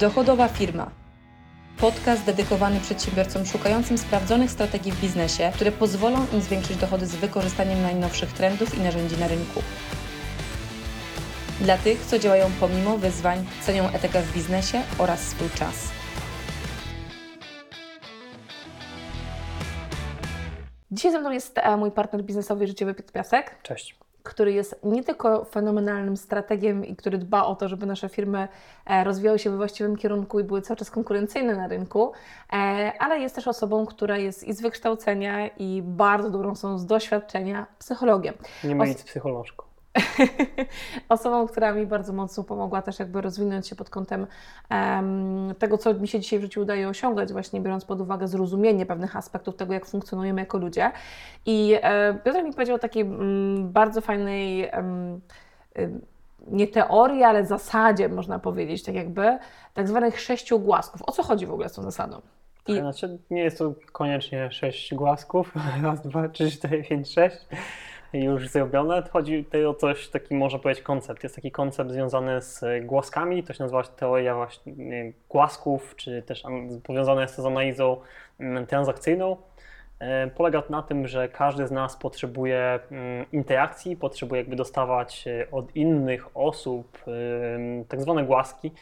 Dochodowa firma. Podcast dedykowany przedsiębiorcom szukającym sprawdzonych strategii w biznesie, które pozwolą im zwiększyć dochody z wykorzystaniem najnowszych trendów i narzędzi na rynku. Dla tych, co działają pomimo wyzwań, cenią etykę w biznesie oraz swój czas. Dzisiaj ze mną jest e, mój partner biznesowy życiowy Piotr Piasek, Cześć. Który jest nie tylko fenomenalnym strategiem i który dba o to, żeby nasze firmy e, rozwijały się we właściwym kierunku i były cały czas konkurencyjne na rynku, e, ale jest też osobą, która jest i z wykształcenia i bardzo dobrą są z doświadczenia psychologiem. Nie Os- mylić z psycholożką. osobą, która mi bardzo mocno pomogła też jakby rozwinąć się pod kątem em, tego, co mi się dzisiaj w życiu udaje osiągać, właśnie biorąc pod uwagę zrozumienie pewnych aspektów tego, jak funkcjonujemy jako ludzie. I e, Piotr mi powiedział o takiej mm, bardzo fajnej ym, nie teorii, ale zasadzie, można powiedzieć, tak jakby, tak zwanych sześciu głasków. O co chodzi w ogóle z tą zasadą? I... Znaczy, nie jest to koniecznie sześć głasków. Raz, dwa, trzy, cztery, pięć, sześć. Już zrobione. Chodzi tutaj o coś, taki można powiedzieć koncept. Jest taki koncept związany z głaskami. To się nazywa teoria właśnie nie, głasków, czy też an- powiązane jest to z analizą mm, transakcyjną. E, Polega to na tym, że każdy z nas potrzebuje mm, interakcji, potrzebuje jakby dostawać e, od innych osób tak zwane głaski.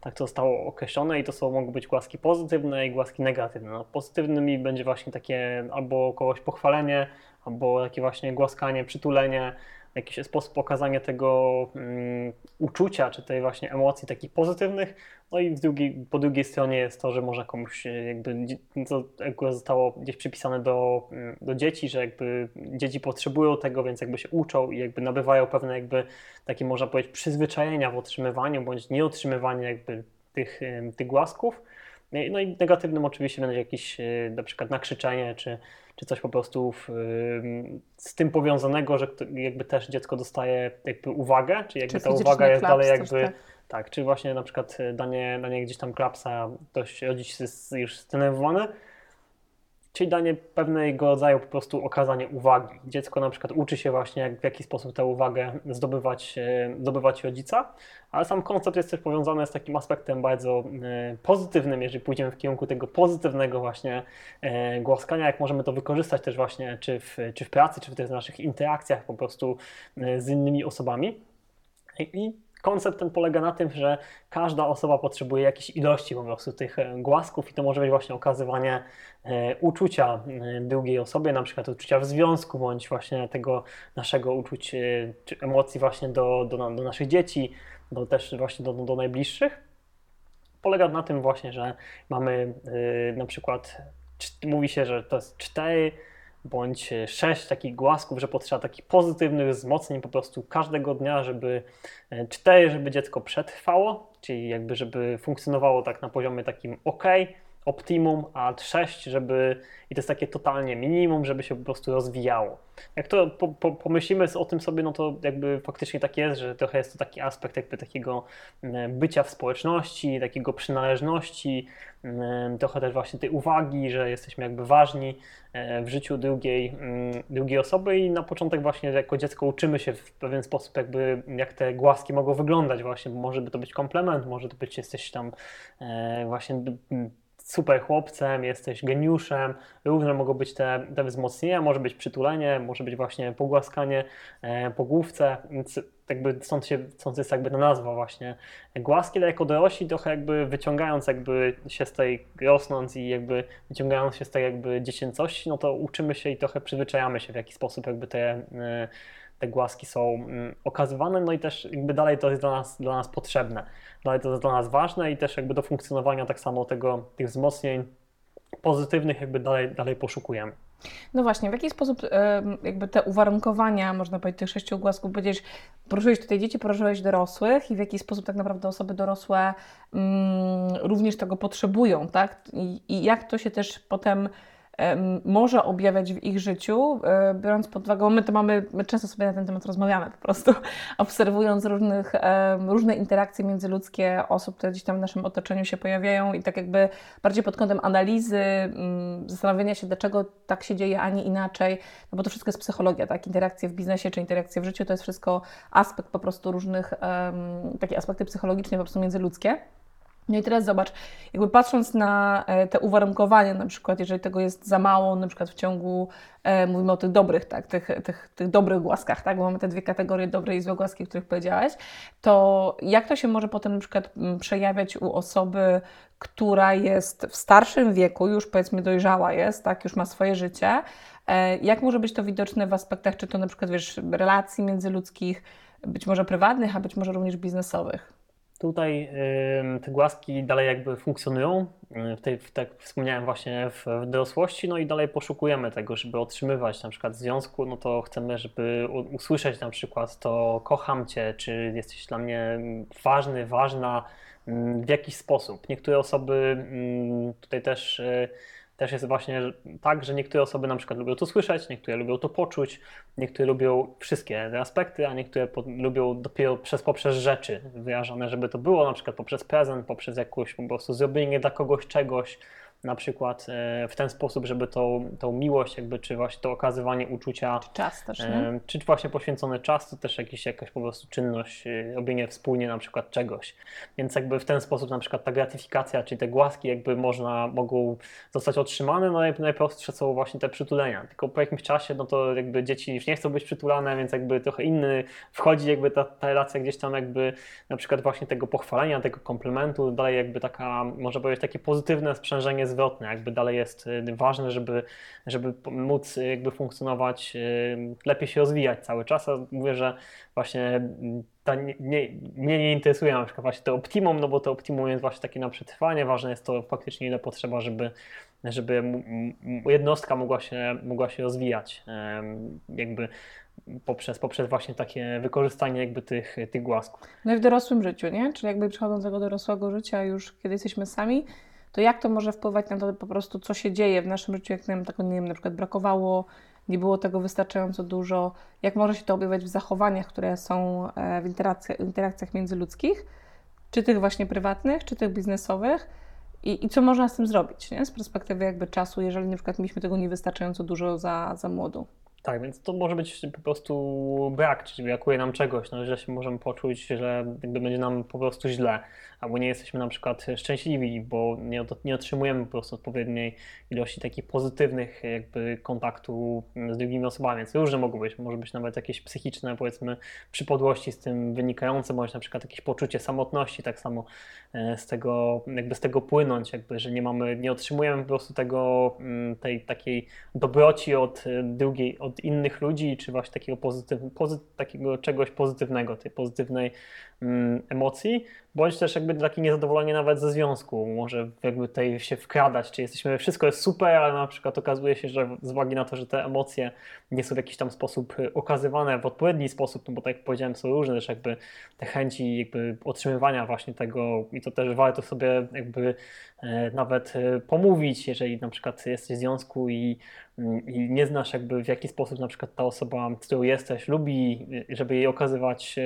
Tak to zostało określone i to są, mogą być głaski pozytywne i głaski negatywne. No, pozytywnymi będzie właśnie takie albo kogoś pochwalenie, albo takie właśnie głaskanie, przytulenie, jakiś sposób pokazanie tego mm, uczucia, czy tej właśnie emocji takich pozytywnych. No i po drugiej stronie jest to, że można komuś e, jakby, co jakby zostało gdzieś przypisane do, mm, do dzieci, że jakby dzieci potrzebują tego, więc jakby się uczą i jakby nabywają pewne jakby takie można powiedzieć przyzwyczajenia w otrzymywaniu bądź nieotrzymywaniu jakby tych, em, tych głasków. No i- No i negatywnym oczywiście będzie jakieś e, na przykład nakrzyczenie, czy, czy coś po prostu w, z tym powiązanego, że jakby też dziecko dostaje jakby uwagę, czy jakby Czy ta uwaga jest dalej jakby, tak? tak, czy właśnie na przykład danie, danie gdzieś tam klapsa, ktoś rodzic jest już zdenerwowany, czyli danie pewnego rodzaju po prostu okazanie uwagi. Dziecko na przykład uczy się właśnie, jak, w jaki sposób tę uwagę zdobywać, e, zdobywać rodzica, ale sam koncept jest też powiązany z takim aspektem bardzo e, pozytywnym, jeżeli pójdziemy w kierunku tego pozytywnego właśnie e, głaskania, jak możemy to wykorzystać też właśnie czy w, czy w pracy, czy w tych naszych interakcjach po prostu z innymi osobami. I koncept ten polega na tym, że każda osoba potrzebuje jakiejś ilości po prostu tych e, głasków i to może być właśnie okazywanie e, uczucia e, drugiej osobie, na przykład uczucia w związku, bądź właśnie tego naszego uczuć czy emocji właśnie do, do, do naszych dzieci, do też właśnie do, do najbliższych. Polega na tym właśnie, że mamy na przykład, mówi się, że to jest cztery bądź e, sześć takich głasków, że potrzeba takich pozytywnych wzmocnień po prostu każdego dnia, żeby e, cztery, żeby dziecko przetrwało, czyli jakby żeby funkcjonowało tak na poziomie takim ok, optimum, a sześć, żeby i to jest takie totalnie minimum, żeby się po prostu rozwijało. Jak to po, po, pomyślimy o tym sobie, no to jakby faktycznie tak jest, że trochę jest to taki aspekt jakby takiego mm, bycia w społeczności, takiego przynależności, mm, trochę też właśnie tej uwagi, że jesteśmy jakby ważni e, w życiu drugiej, mm, drugiej osoby i na początek właśnie jako dziecko uczymy się w pewien sposób jakby jak te głaski mogą wyglądać właśnie, może by to być komplement, może to być jesteś tam e, właśnie super chłopcem, jesteś geniuszem, różne mogą być te, te wzmocnienia, może być przytulenie, może być właśnie pogłaskanie e, po główce, więc jakby stąd, się, stąd jest jakby ta nazwa właśnie. Głaski, ale jako dorośli trochę jakby wyciągając jakby się z tej, rosnąc i jakby wyciągając się z tej jakby dziecięcości, no to uczymy się i trochę przyzwyczajamy się w jaki sposób jakby te, e, te głaski są mm, okazywane, no i też jakby dalej to jest dla nas, dla nas potrzebne, dalej to jest dla nas ważne i też jakby do funkcjonowania tak samo tego, tych wzmocnień pozytywnych jakby dalej, dalej poszukujemy. No właśnie, w jaki sposób jakby te uwarunkowania, można powiedzieć, tych sześciu głasków, powiedzieć, poruszyłeś tutaj dzieci, poruszyłeś dorosłych i w jaki sposób tak naprawdę osoby dorosłe mm, również tego potrzebują, tak? I, I jak to się też potem em, może objawiać w ich życiu, e, biorąc pod uwagę, my to mamy, my często sobie na ten temat rozmawiamy po prostu, obserwując różnych, różne interakcje międzyludzkie osób, które gdzieś tam w naszym otoczeniu się pojawiają i tak jakby bardziej pod kątem analizy, mm, zastanowienia się, dlaczego tak się dzieje, a nie inaczej, no bo to wszystko jest psychologia, tak? Interakcje w biznesie czy interakcje w życiu to jest wszystko aspekt po prostu różnych, takie aspekty psychologiczne po prostu międzyludzkie. No i teraz zobacz, jakby patrząc na e, te uwarunkowania, na przykład jeżeli tego jest za mało, na przykład w ciągu, e, mówimy o tych dobrych, tak, tych, tych, tych dobrych głaskach, tak, bo mamy te dwie kategorie, dobre i złe głaski, o których powiedziałaś, to jak to się może potem na przykład przejawiać u osoby, która jest w starszym wieku, już powiedzmy dojrzała jest, tak, już ma swoje życie, e, jak może być to widoczne w aspektach, czy to na przykład, wiesz, relacji międzyludzkich, być może prywatnych, a być może również biznesowych? Tutaj te głaski dalej jakby funkcjonują, w tej, w, tak wspomniałem właśnie w, w dorosłości, no i dalej poszukujemy tego, żeby otrzymywać na przykład związku, no to chcemy, żeby usłyszeć na przykład to kocham Cię, czy jesteś dla mnie ważny, ważna ym, w jakiś sposób. Niektóre osoby ym, tutaj też y, też jest właśnie tak, że niektóre osoby na przykład lubią to słyszeć, niektóre lubią to poczuć, niektóre lubią wszystkie te aspekty, a niektóre po, lubią dopiero przez, poprzez rzeczy wyrażone, żeby to było na przykład poprzez prezent, poprzez jakąś po prostu zrobienie dla kogoś czegoś, na przykład e, w ten sposób, żeby tą, tą miłość jakby, czy właśnie to okazywanie uczucia Czas też, nie? E, Czy właśnie poświęcony czas, to też jakiś, jakaś po prostu czynność, e, robienie wspólnie na przykład czegoś. Więc jakby w ten sposób na przykład ta gratyfikacja, czyli te głaski jakby można, mogą zostać otrzymane, no i najprostsze są właśnie te przytulenia. Tylko po jakimś czasie, no to jakby dzieci już nie chcą być przytulane, więc jakby trochę inny wchodzi jakby ta, ta relacja gdzieś tam jakby na przykład właśnie tego pochwalenia, tego komplementu, dalej jakby taka, można powiedzieć, takie pozytywne sprzężenie zwrotne, jakby dalej jest y, ważne, żeby, żeby móc y, jakby funkcjonować, y, lepiej się rozwijać cały czas, a mówię, że właśnie mm, ta nie, nie, mnie nie interesuje na przykład właśnie to optimum, no bo to optimum jest właśnie takie na przetrwanie, ważne jest to faktycznie ile potrzeba, żeby, żeby jednostka mogła się, mogła się rozwijać, jakby poprzez, poprzez właśnie takie wykorzystanie jakby tych, tych głasków. No i w dorosłym życiu, nie? Czyli jakby przechodząc do dorosłego życia już, kiedy jesteśmy sami, to jak to może wpływać na to po prostu, co się dzieje w naszym życiu, jak nam tego, nie wiem, na przykład brakowało, nie było tego wystarczająco dużo, jak może się to objawiać w zachowaniach, które są e, w interakcjach, interakcjach międzyludzkich, czy tych właśnie prywatnych, czy tych biznesowych i, i co można z tym zrobić, nie? Z perspektywy jakby czasu, jeżeli na przykład mieliśmy tego niewystarczająco dużo za, za młodu. Tak, więc to może być po prostu brak, czyli brakuje nam czegoś, no, że się możemy poczuć, że jakby będzie nam po prostu źle, albo nie jesteśmy na przykład szczęśliwi, bo nie, nie otrzymujemy po prostu odpowiedniej ilości takich pozytywnych jakby kontaktu z drugimi osobami, więc różne mogą być, może być nawet jakieś psychiczne powiedzmy przypadłości z tym wynikające, bądź na przykład jakieś poczucie samotności, tak samo e, z tego, jakby z tego płynąć, jakby, że nie mamy, nie otrzymujemy po prostu tego, mm, tej takiej dobroci od e, drugiej, od innych ludzi, czy właśnie takiego, pozytyw, pozy, takiego czegoś pozytywnego, tej pozytywnej mm, emocji, bądź też jakby takie niezadowolenie nawet ze związku, może jakby tutaj się wkradać, czy jesteśmy, wszystko jest super, ale na przykład okazuje się, że z uwagi na to, że te emocje nie są w jakiś tam sposób e, okazywane w odpowiedni sposób, no bo tak jak powiedziałem, są różne też jakby te chęci jakby otrzymywania właśnie tego i to też warto sobie jakby e, nawet e, pomówić, jeżeli na przykład jesteś w związku i, i nie znasz jakby w jaki sposób na przykład ta osoba, z którą jesteś, lubi, żeby jej okazywać e,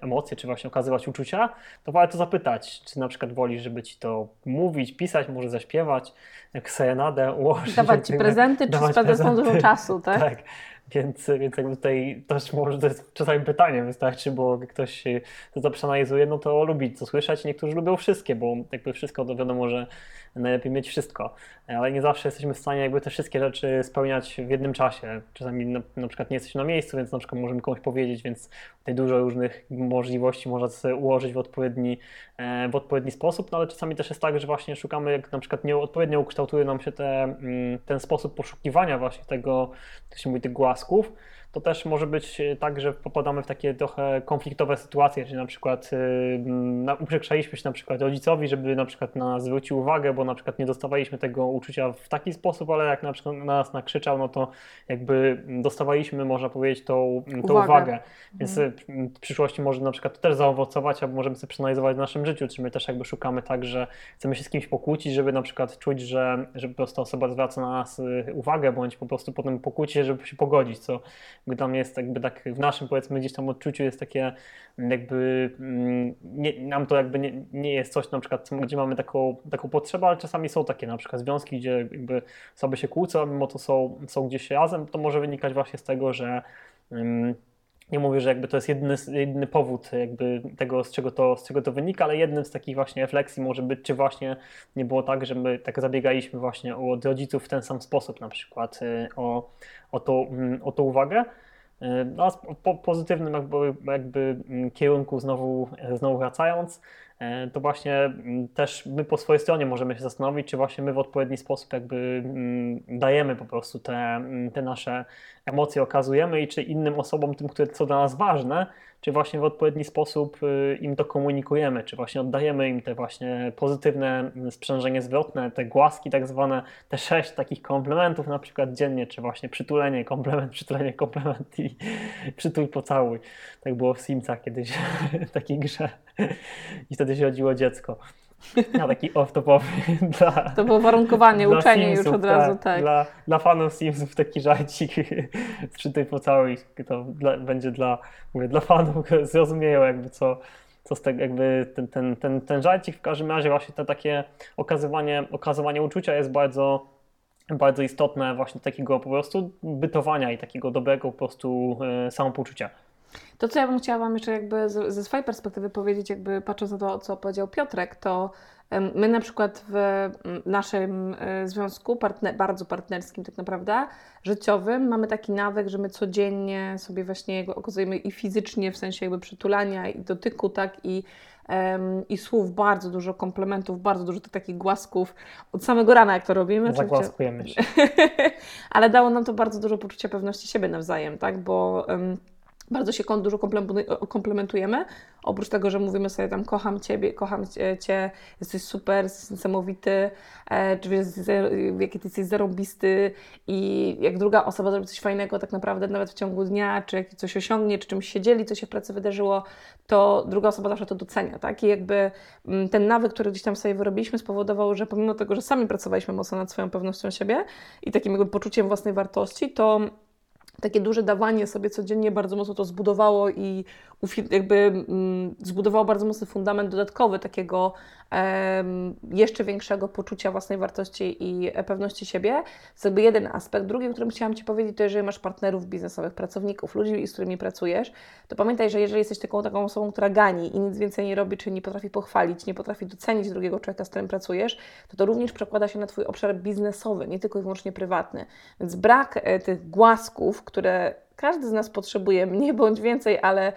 emocje, czy właśnie okazywać uczucia, to warto zapytać, czy na przykład wolisz, żeby ci to mówić, pisać, może zaśpiewać, jak serenadę ułożyć. Dawać Ci prezenty, czy spędzać tą dużo czasu, tak? Tak, więc, więc jakby tutaj też może to jest czasami pytanie wystarczy, bo jak ktoś to przeanalizuje, no to lubi to słyszeć, niektórzy lubią wszystkie, bo jakby wszystko to wiadomo, że najlepiej mieć wszystko, ale nie zawsze jesteśmy w stanie jakby te wszystkie rzeczy spełniać w jednym czasie. Czasami na, na przykład nie jesteśmy na miejscu, więc na przykład możemy komuś powiedzieć, więc tutaj dużo różnych możliwości można sobie ułożyć w odpowiedni, e, w odpowiedni sposób, no ale czasami też jest tak, że właśnie szukamy, jak na przykład nieodpowiednio ukształtuje nam się te, mm, ten sposób poszukiwania właśnie tego, jak się mówi, tych głasków, to też może być e, tak, że popadamy w takie trochę konfliktowe sytuacje, czyli na przykład y, mm, uprzedzaliśmy się na przykład rodzicowi, żeby na przykład na nas zwrócił uwagę, bo na przykład nie dostawaliśmy tego uczucia w taki sposób, ale jak na przykład na nas nakrzyczał, no to jakby dostawaliśmy, można powiedzieć, tą, tą Uwagę. uwagę. Więc y, w przyszłości może na przykład to też zaowocować, albo możemy sobie przeanalizować w naszym życiu, czy my też jakby szukamy tak, że chcemy się z kimś pokłócić, żeby na przykład czuć, że, że po prostu osoba zwraca na nas uwagę, bądź po prostu potem pokłócić się, żeby się pogodzić, co dla mnie jest jakby tak w naszym powiedzmy gdzieś tam odczuciu jest takie jakby mm, nie, nam to jakby nie, nie jest coś na przykład, gdzie mamy taką, taką potrzebę, ale czasami są takie na przykład związki, gdzie jakby osoby się kłócą, mimo to są, są gdzieś razem, to może wynikać właśnie z tego, że ym, nie mówię, że jakby to jest jedyny, jedyny powód jakby tego, z czego, to, z czego to wynika, ale jednym z takich właśnie refleksji może być, czy właśnie nie było tak, że my tak zabiegaliśmy właśnie od rodziców w ten sam sposób, na przykład y, o, o, to, mm, o tą uwagę. Y, No, a po, pozytywnym jakby, jakby mm, kierunku znowu, znowu wracając, to właśnie mm, też my po swojej stronie możemy się zastanowić, czy właśnie my w odpowiedni sposób jakby mm, dajemy po prostu te, mm, te nasze emocje, okazujemy i czy innym osobom, tym, które co dla nas ważne, czy właśnie w odpowiedni sposób y, im to komunikujemy, czy właśnie oddajemy im te właśnie pozytywne mm, sprzężenie zwrotne, te głaski tak zwane, te sześć takich komplementów na przykład dziennie, czy właśnie przytulenie, komplement, przytulenie, komplement i przytul pocałuj. Tak było w Simcach kiedyś, w takiej grze. I wtedy się rodziło dziecko. Na taki off-topowy dla, To było warunkowanie, uczenie już Simsów, od razu, tak. Dla, dla fanów Simsów taki żarcik przytyj pocałuj, to dla, będzie dla, mówię, dla fanów, zrozumieją jakby co, co z tego, jakby ten, ten, ten, ten żarcik w każdym razie właśnie to takie okazywanie, okazywanie uczucia jest bardzo bardzo istotne właśnie takiego po prostu bytowania i takiego dobrego po prostu e, samopoczucia. To, co ja bym chciała Wam jeszcze jakby z- ze swojej perspektywy powiedzieć, jakby patrząc na to, co powiedział Piotrek, to my na przykład w naszym e, związku, partner, bardzo partnerskim tak naprawdę, życiowym, mamy taki nawyk, że my codziennie sobie właśnie okazujemy i fizycznie, w sensie jakby przytulania i dotyku, tak, i, i słów, bardzo dużo komplementów, bardzo dużo tych takich głasków od samego rana, jak to robimy. Zagłaskujemy się. ale dało nam to bardzo dużo poczucia pewności siebie nawzajem, tak? Bo um, bardzo się dużo komplementujemy. Oprócz tego, że mówimy sobie tam kocham Ciebie, kocham Cię, cię jesteś super, jesteś niesamowity, e, czy wiesz, jaki Ty jesteś zarąbisty i jak druga osoba zrobi coś fajnego tak naprawdę nawet w ciągu dnia, czy jak coś osiągnie, czy czymś się dzieli, co się w pracy wydarzyło, to druga osoba zawsze to docenia, tak? I jakby mm, ten nawyk, który gdzieś tam sobie wyrobiliśmy spowodował, że pomimo tego, że sami pracowaliśmy mocno nad swoją pewnością siebie i takim jakby poczuciem własnej wartości, to takie duże dawanie sobie codziennie bardzo mocno to zbudowało i jakby mm, zbudowało bardzo mocny fundament dodatkowy takiego jeszcze większego poczucia własnej wartości i pewności siebie. To jakby jeden aspekt. Drugi, o którym chciałam Ci powiedzieć, to jeżeli masz partnerów biznesowych, pracowników, ludzi, z którymi pracujesz, to pamiętaj, że jeżeli jesteś taką, taką osobą, która gani i nic więcej nie robi, czy nie potrafi pochwalić, nie potrafi docenić drugiego człowieka, z którym pracujesz, to to również przekłada się na Twój obszar biznesowy, nie tylko i wyłącznie prywatny. Więc brak e, tych głasków, które każdy z nas potrzebuje, mniej bądź więcej, ale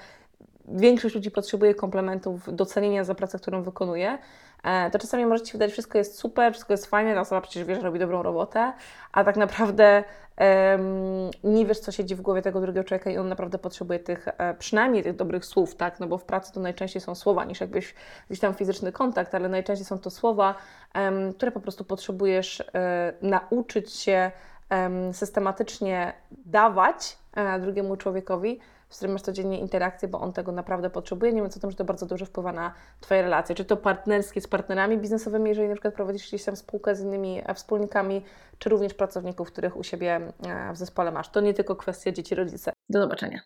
większość ludzi potrzebuje komplementów, docenienia za pracę, którą wykonuje, e, to czasami może Ci wydać, wszystko jest super, wszystko jest fajne, ta osoba przecież wie, że robi dobrą robotę, a tak naprawdę em, nie wiesz, co siedzi w głowie tego drugiego człowieka i on naprawdę potrzebuje tych, e, przynajmniej tych dobrych słów, tak, no bo w pracy to najczęściej są słowa niż jakbyś gdzieś tam fizyczny kontakt, ale najczęściej są to słowa, em, które po prostu potrzebujesz e, nauczyć się systematycznie dawać e, drugiemu człowiekowi, z którym masz codziennie interakcję, bo on tego naprawdę potrzebuje. Nie mówiąc o tym, że to bardzo dużo wpływa na Twoje relacje. Czy to partnerskie z partnerami biznesowymi, jeżeli na przykład prowadzisz gdzieś tam spółkę z innymi e, wspólnikami, czy również pracowników, których u siebie e, w zespole masz. To nie tylko kwestia dzieci, rodzice. Do zobaczenia.